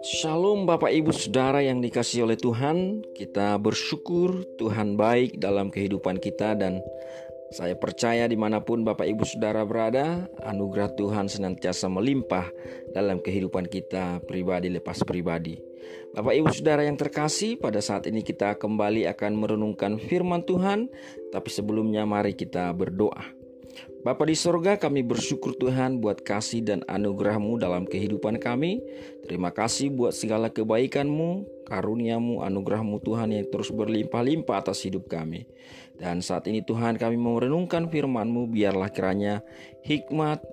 Shalom Bapak Ibu Saudara yang dikasih oleh Tuhan. Kita bersyukur Tuhan baik dalam kehidupan kita dan saya percaya di mana pun Bapak Ibu Saudara berada Anugerah Tuhan senantiasa melimpah dalam kehidupan kita pribadi lepas pribadi. Bapak Ibu Saudara yang terkasih pada saat ini kita kembali akan merenungkan firman Tuhan. Tapi sebelumnya mari kita berdoa Bapa di sorga kami bersyukur Tuhan buat kasih dan anugerahmu dalam kehidupan kami. Terima kasih buat segala kebaikanmu, karuniamu, anugerahmu Tuhan yang terus berlimpah-limpah atas hidup kami. Dan saat ini Tuhan kami merenungkan firmanmu biarlah kiranya hikmat,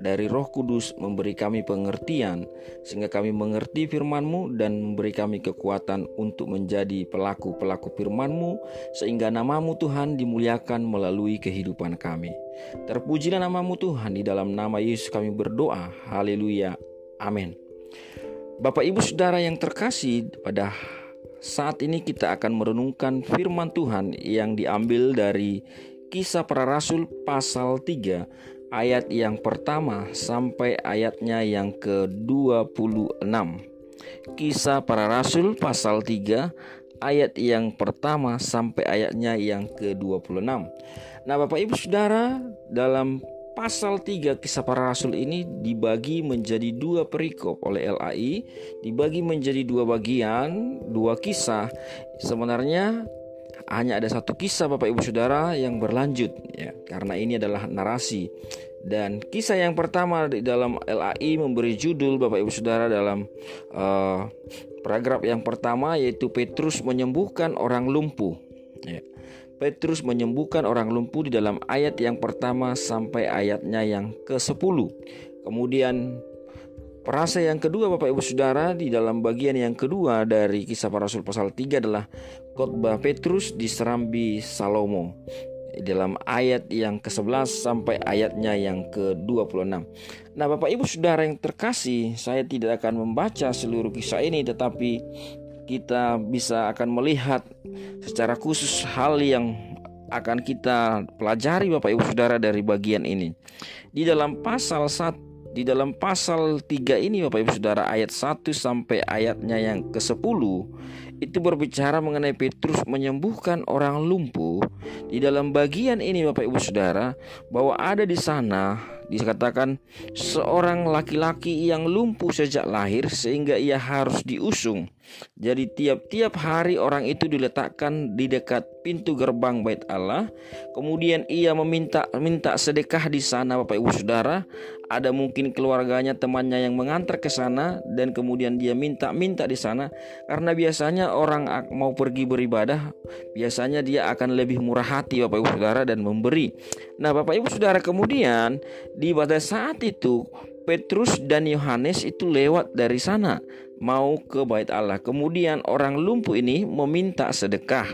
dari Roh Kudus memberi kami pengertian sehingga kami mengerti firman-Mu dan memberi kami kekuatan untuk menjadi pelaku-pelaku firman-Mu sehingga namamu Tuhan dimuliakan melalui kehidupan kami. Terpujilah namamu Tuhan di dalam nama Yesus kami berdoa. Haleluya. Amin. Bapak Ibu Saudara yang terkasih pada saat ini kita akan merenungkan firman Tuhan yang diambil dari Kisah Para Rasul pasal 3 ayat yang pertama sampai ayatnya yang ke-26. Kisah para Rasul pasal 3 ayat yang pertama sampai ayatnya yang ke-26. Nah, Bapak Ibu Saudara, dalam pasal 3 kisah para rasul ini dibagi menjadi dua perikop oleh LAI, dibagi menjadi dua bagian, dua kisah. Sebenarnya hanya ada satu kisah Bapak Ibu Saudara yang berlanjut ya. Karena ini adalah narasi. Dan kisah yang pertama di dalam LAI memberi judul Bapak Ibu Saudara dalam uh, paragraf yang pertama yaitu Petrus menyembuhkan orang lumpuh ya. Petrus menyembuhkan orang lumpuh di dalam ayat yang pertama sampai ayatnya yang ke-10 kemudian Perasa yang kedua Bapak Ibu Saudara di dalam bagian yang kedua dari kisah para rasul pasal 3 adalah khotbah Petrus di Serambi Salomo dalam ayat yang ke-11 sampai ayatnya yang ke-26. Nah, Bapak Ibu Saudara yang terkasih, saya tidak akan membaca seluruh kisah ini tetapi kita bisa akan melihat secara khusus hal yang akan kita pelajari Bapak Ibu Saudara dari bagian ini. Di dalam pasal 1 di dalam pasal 3 ini Bapak Ibu Saudara ayat 1 sampai ayatnya yang ke-10 itu berbicara mengenai Petrus menyembuhkan orang lumpuh. Di dalam bagian ini Bapak Ibu Saudara bahwa ada di sana dikatakan seorang laki-laki yang lumpuh sejak lahir sehingga ia harus diusung. Jadi tiap-tiap hari orang itu diletakkan di dekat pintu gerbang bait Allah. Kemudian ia meminta minta sedekah di sana Bapak Ibu Saudara. Ada mungkin keluarganya, temannya yang mengantar ke sana dan kemudian dia minta-minta di sana karena biasanya orang mau pergi beribadah, biasanya dia akan lebih murah hati Bapak Ibu Saudara dan memberi. Nah, Bapak Ibu Saudara kemudian di pada saat itu Petrus dan Yohanes itu lewat dari sana mau ke bait Allah. Kemudian orang lumpuh ini meminta sedekah.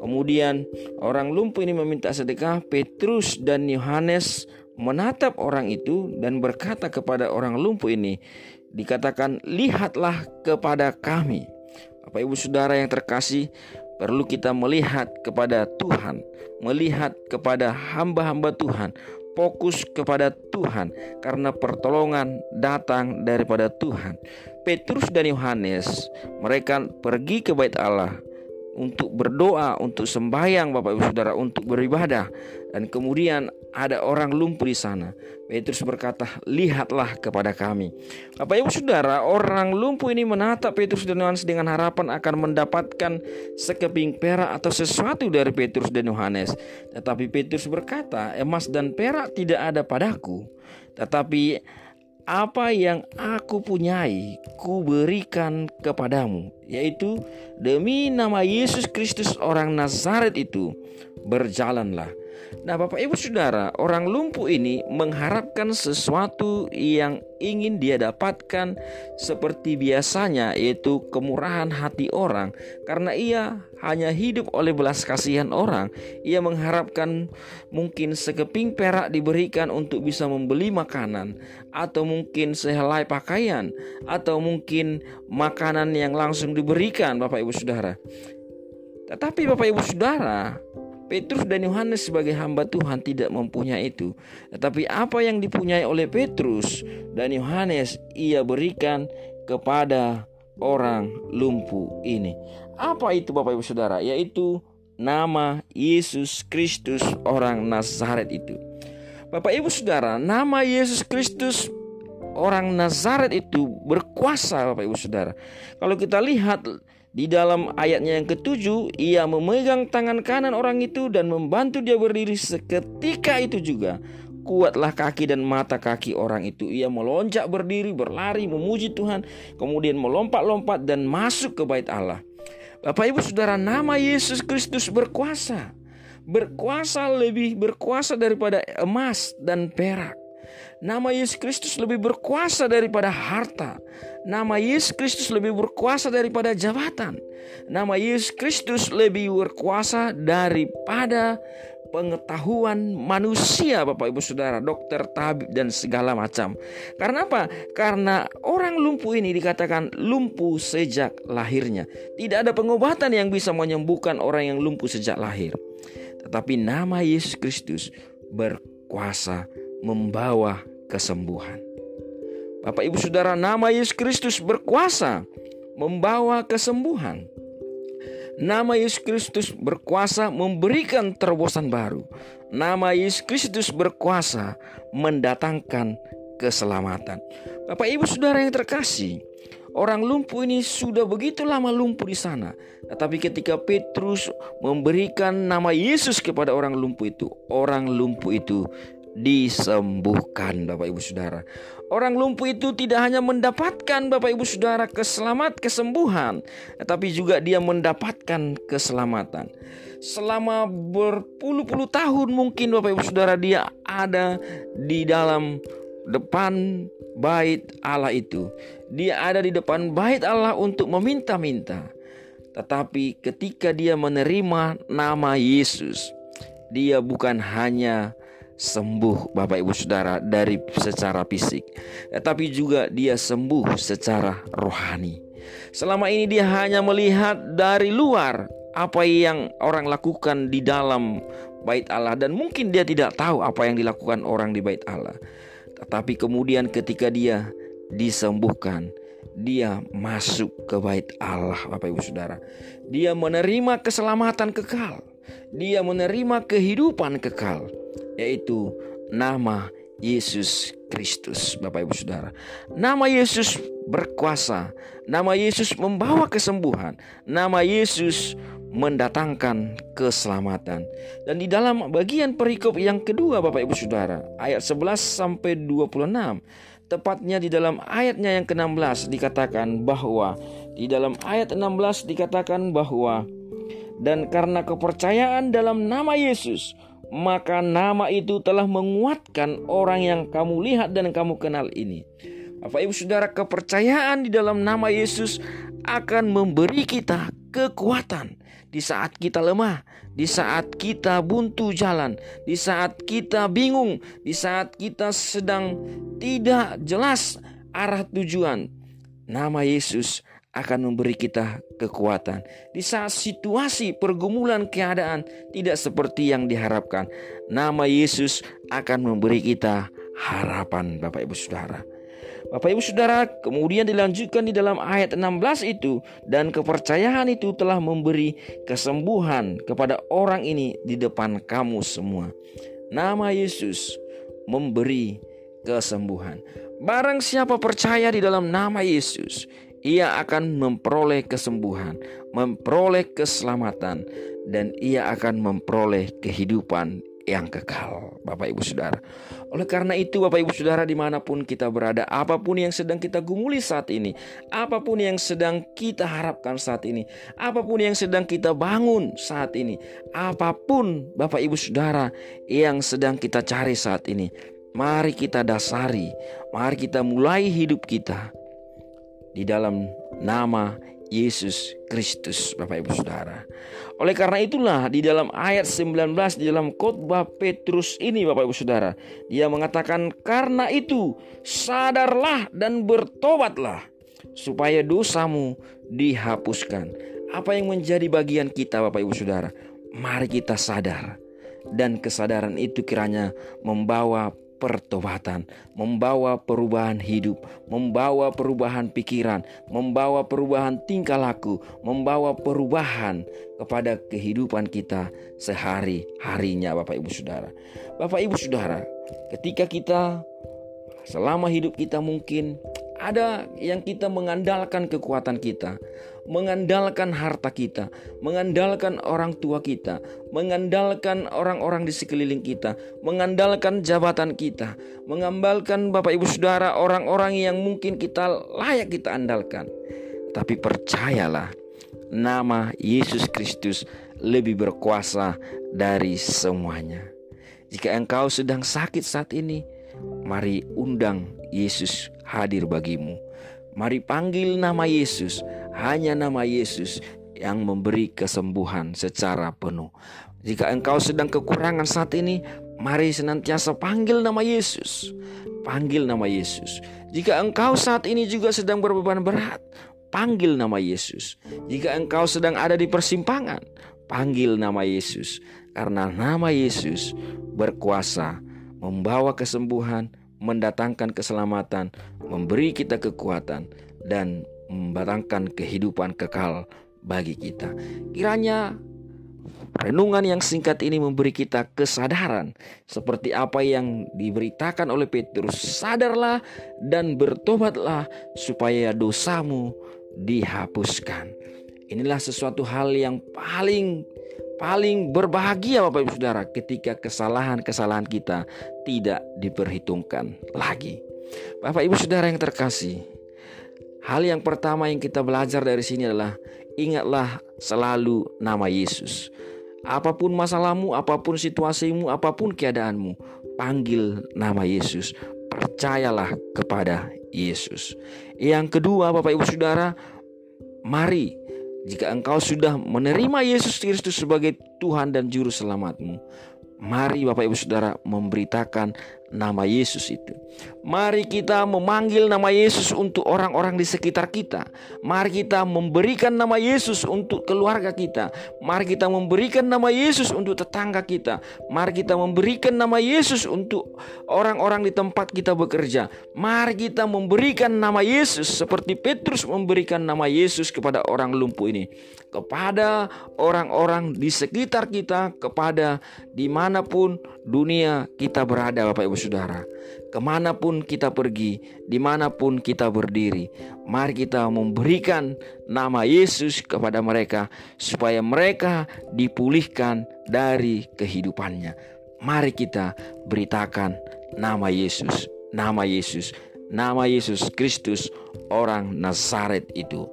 Kemudian orang lumpuh ini meminta sedekah. Petrus dan Yohanes menatap orang itu dan berkata kepada orang lumpuh ini, dikatakan, "Lihatlah kepada kami." Bapak Ibu Saudara yang terkasih, perlu kita melihat kepada Tuhan, melihat kepada hamba-hamba Tuhan, fokus kepada Tuhan karena pertolongan datang daripada Tuhan. Petrus dan Yohanes mereka pergi ke bait Allah untuk berdoa, untuk sembahyang Bapak Ibu Saudara, untuk beribadah. Dan kemudian ada orang lumpuh di sana. Petrus berkata, lihatlah kepada kami. Bapak Ibu Saudara, orang lumpuh ini menatap Petrus dan Yohanes dengan harapan akan mendapatkan sekeping perak atau sesuatu dari Petrus dan Yohanes. Tetapi Petrus berkata, emas dan perak tidak ada padaku. Tetapi apa yang aku punyai ku berikan kepadamu yaitu demi nama Yesus Kristus orang Nazaret itu berjalanlah Nah, Bapak Ibu Saudara, orang lumpuh ini mengharapkan sesuatu yang ingin dia dapatkan seperti biasanya, yaitu kemurahan hati orang, karena ia hanya hidup oleh belas kasihan orang. Ia mengharapkan mungkin sekeping perak diberikan untuk bisa membeli makanan, atau mungkin sehelai pakaian, atau mungkin makanan yang langsung diberikan, Bapak Ibu Saudara. Tetapi, Bapak Ibu Saudara, Petrus dan Yohanes sebagai hamba Tuhan tidak mempunyai itu. Tetapi apa yang dipunyai oleh Petrus dan Yohanes ia berikan kepada orang lumpuh ini. Apa itu Bapak Ibu Saudara? Yaitu nama Yesus Kristus orang Nazaret itu. Bapak Ibu Saudara, nama Yesus Kristus orang Nazaret itu berkuasa Bapak Ibu Saudara. Kalau kita lihat di dalam ayatnya yang ketujuh, ia memegang tangan kanan orang itu dan membantu dia berdiri seketika itu juga. Kuatlah kaki dan mata kaki orang itu. Ia melonjak berdiri, berlari, memuji Tuhan. Kemudian melompat-lompat dan masuk ke bait Allah. Bapak ibu saudara nama Yesus Kristus berkuasa. Berkuasa lebih berkuasa daripada emas dan perak. Nama Yesus Kristus lebih berkuasa daripada harta. Nama Yesus Kristus lebih berkuasa daripada jabatan. Nama Yesus Kristus lebih berkuasa daripada pengetahuan manusia Bapak Ibu Saudara, dokter, tabib dan segala macam. Karena apa? Karena orang lumpuh ini dikatakan lumpuh sejak lahirnya. Tidak ada pengobatan yang bisa menyembuhkan orang yang lumpuh sejak lahir. Tetapi nama Yesus Kristus berkuasa membawa kesembuhan. Bapak Ibu Saudara, nama Yesus Kristus berkuasa membawa kesembuhan. Nama Yesus Kristus berkuasa memberikan terobosan baru. Nama Yesus Kristus berkuasa mendatangkan keselamatan. Bapak Ibu Saudara yang terkasih, orang lumpuh ini sudah begitu lama lumpuh di sana. Tetapi ketika Petrus memberikan nama Yesus kepada orang lumpuh itu, orang lumpuh itu disembuhkan Bapak Ibu Saudara. Orang lumpuh itu tidak hanya mendapatkan Bapak Ibu Saudara keselamat kesembuhan, tetapi juga dia mendapatkan keselamatan. Selama berpuluh-puluh tahun mungkin Bapak Ibu Saudara dia ada di dalam depan bait Allah itu. Dia ada di depan bait Allah untuk meminta-minta. Tetapi ketika dia menerima nama Yesus, dia bukan hanya sembuh Bapak Ibu Saudara dari secara fisik Tetapi juga dia sembuh secara rohani Selama ini dia hanya melihat dari luar apa yang orang lakukan di dalam bait Allah dan mungkin dia tidak tahu apa yang dilakukan orang di bait Allah. Tetapi kemudian ketika dia disembuhkan, dia masuk ke bait Allah Bapak Ibu Saudara. Dia menerima keselamatan kekal. Dia menerima kehidupan kekal yaitu nama Yesus Kristus, Bapak Ibu Saudara. Nama Yesus berkuasa, nama Yesus membawa kesembuhan, nama Yesus mendatangkan keselamatan. Dan di dalam bagian perikop yang kedua Bapak Ibu Saudara, ayat 11 sampai 26, tepatnya di dalam ayatnya yang ke-16 dikatakan bahwa di dalam ayat 16 dikatakan bahwa dan karena kepercayaan dalam nama Yesus maka nama itu telah menguatkan orang yang kamu lihat dan kamu kenal ini. Bapak Ibu Saudara, kepercayaan di dalam nama Yesus akan memberi kita kekuatan di saat kita lemah, di saat kita buntu jalan, di saat kita bingung, di saat kita sedang tidak jelas arah tujuan. Nama Yesus akan memberi kita kekuatan di saat situasi pergumulan keadaan tidak seperti yang diharapkan. Nama Yesus akan memberi kita harapan, Bapak Ibu Saudara. Bapak Ibu Saudara, kemudian dilanjutkan di dalam ayat 16 itu dan kepercayaan itu telah memberi kesembuhan kepada orang ini di depan kamu semua. Nama Yesus memberi kesembuhan. Barang siapa percaya di dalam nama Yesus, ia akan memperoleh kesembuhan, memperoleh keselamatan, dan ia akan memperoleh kehidupan yang kekal, Bapak Ibu Saudara. Oleh karena itu, Bapak Ibu Saudara, di mana pun kita berada, apa pun yang sedang kita gumuli saat ini, apa pun yang sedang kita harapkan saat ini, apa pun yang sedang kita bangun saat ini, apa pun Bapak Ibu Saudara yang sedang kita cari saat ini, mari kita dasari, mari kita mulai hidup kita di dalam nama Yesus Kristus Bapak Ibu Saudara. Oleh karena itulah di dalam ayat 19 di dalam khotbah Petrus ini Bapak Ibu Saudara, dia mengatakan karena itu sadarlah dan bertobatlah supaya dosamu dihapuskan. Apa yang menjadi bagian kita Bapak Ibu Saudara? mari kita sadar dan kesadaran itu kiranya membawa pertobatan, membawa perubahan hidup, membawa perubahan pikiran, membawa perubahan tingkah laku, membawa perubahan kepada kehidupan kita sehari-harinya Bapak Ibu Saudara. Bapak Ibu Saudara, ketika kita selama hidup kita mungkin ada yang kita mengandalkan kekuatan kita, mengandalkan harta kita, mengandalkan orang tua kita, mengandalkan orang-orang di sekeliling kita, mengandalkan jabatan kita, mengandalkan Bapak Ibu Saudara orang-orang yang mungkin kita layak kita andalkan. Tapi percayalah, nama Yesus Kristus lebih berkuasa dari semuanya. Jika engkau sedang sakit saat ini, mari undang Yesus hadir bagimu. Mari panggil nama Yesus, hanya nama Yesus yang memberi kesembuhan secara penuh. Jika engkau sedang kekurangan saat ini, mari senantiasa panggil nama Yesus. Panggil nama Yesus. Jika engkau saat ini juga sedang berbeban berat, panggil nama Yesus. Jika engkau sedang ada di persimpangan, panggil nama Yesus. Karena nama Yesus berkuasa membawa kesembuhan, mendatangkan keselamatan, memberi kita kekuatan, dan membatangkan kehidupan kekal bagi kita. Kiranya renungan yang singkat ini memberi kita kesadaran seperti apa yang diberitakan oleh Petrus. Sadarlah dan bertobatlah supaya dosamu dihapuskan. Inilah sesuatu hal yang paling paling berbahagia Bapak Ibu Saudara ketika kesalahan-kesalahan kita tidak diperhitungkan lagi. Bapak Ibu Saudara yang terkasih, hal yang pertama yang kita belajar dari sini adalah ingatlah selalu nama Yesus. Apa pun masalahmu, apa pun situasimu, apa pun keadaanmu, panggil nama Yesus. Percayalah kepada Yesus. Yang kedua, Bapak Ibu Saudara, mari jika engkau sudah menerima Yesus Kristus sebagai Tuhan dan Juru Selamatmu, mari Bapak Ibu Saudara memberitakan nama Yesus itu. Mari kita memanggil nama Yesus untuk orang-orang di sekitar kita. Mari kita memberikan nama Yesus untuk keluarga kita. Mari kita memberikan nama Yesus untuk tetangga kita. Mari kita memberikan nama Yesus untuk orang-orang di tempat kita bekerja. Mari kita memberikan nama Yesus seperti Petrus memberikan nama Yesus kepada orang lumpuh ini. Kepada orang-orang di sekitar kita, kepada di mana pun dunia kita berada Bapak Ibu Saudara. Ke mana pun kita pergi, di mana pun kita berdiri Mari kita memberikan nama Yesus kepada mereka Supaya mereka dipulihkan dari kehidupannya. Mari kita beritakan nama Yesus Nama Yesus Nama Yesus Kristus orang Nazaret itu.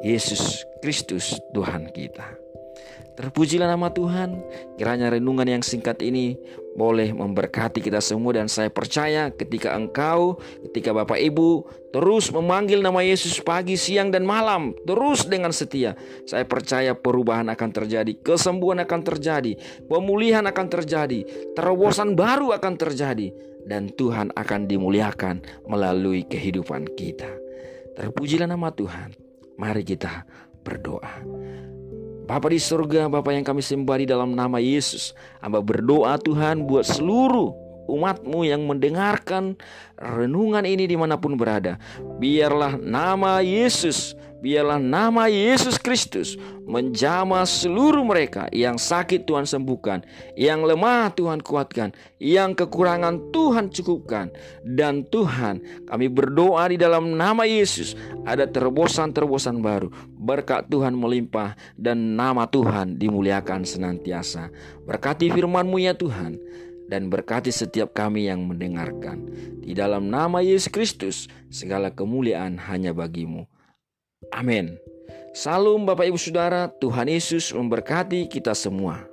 Yesus Kristus Tuhan kita Terpujilah nama Tuhan. Kiranya renungan yang singkat ini boleh memberkati kita semua dan saya percaya ketika engkau, ketika Bapak Ibu terus memanggil nama Yesus pagi, siang dan malam, terus dengan setia, saya percaya perubahan akan terjadi, kesembuhan akan terjadi, pemulihan akan terjadi, terobosan baru akan terjadi dan Tuhan akan dimuliakan melalui kehidupan kita. Terpujilah nama Tuhan. Mari kita berdoa. Bapa di surga, Bapa yang kami sembah di dalam nama Yesus. Hamba berdoa Tuhan buat seluruh umatmu yang mendengarkan renungan ini di mana pun berada. Biarlah nama Yesus Biarlah nama Yesus Kristus menjamah seluruh mereka yang sakit Tuhan sembuhkan, yang lemah Tuhan kuatkan, yang kekurangan Tuhan cukupkan. Dan Tuhan kami berdoa di dalam nama Yesus ada terobosan-terobosan baru. Berkat Tuhan melimpah dan nama Tuhan dimuliakan senantiasa. Berkati firman-Mu ya Tuhan dan berkati setiap kami yang mendengarkan. Di dalam nama Yesus Kristus, segala kemuliaan hanya bagimu. Amin. Salam Bapak Ibu Saudara, Tuhan Yesus memberkati kita semua.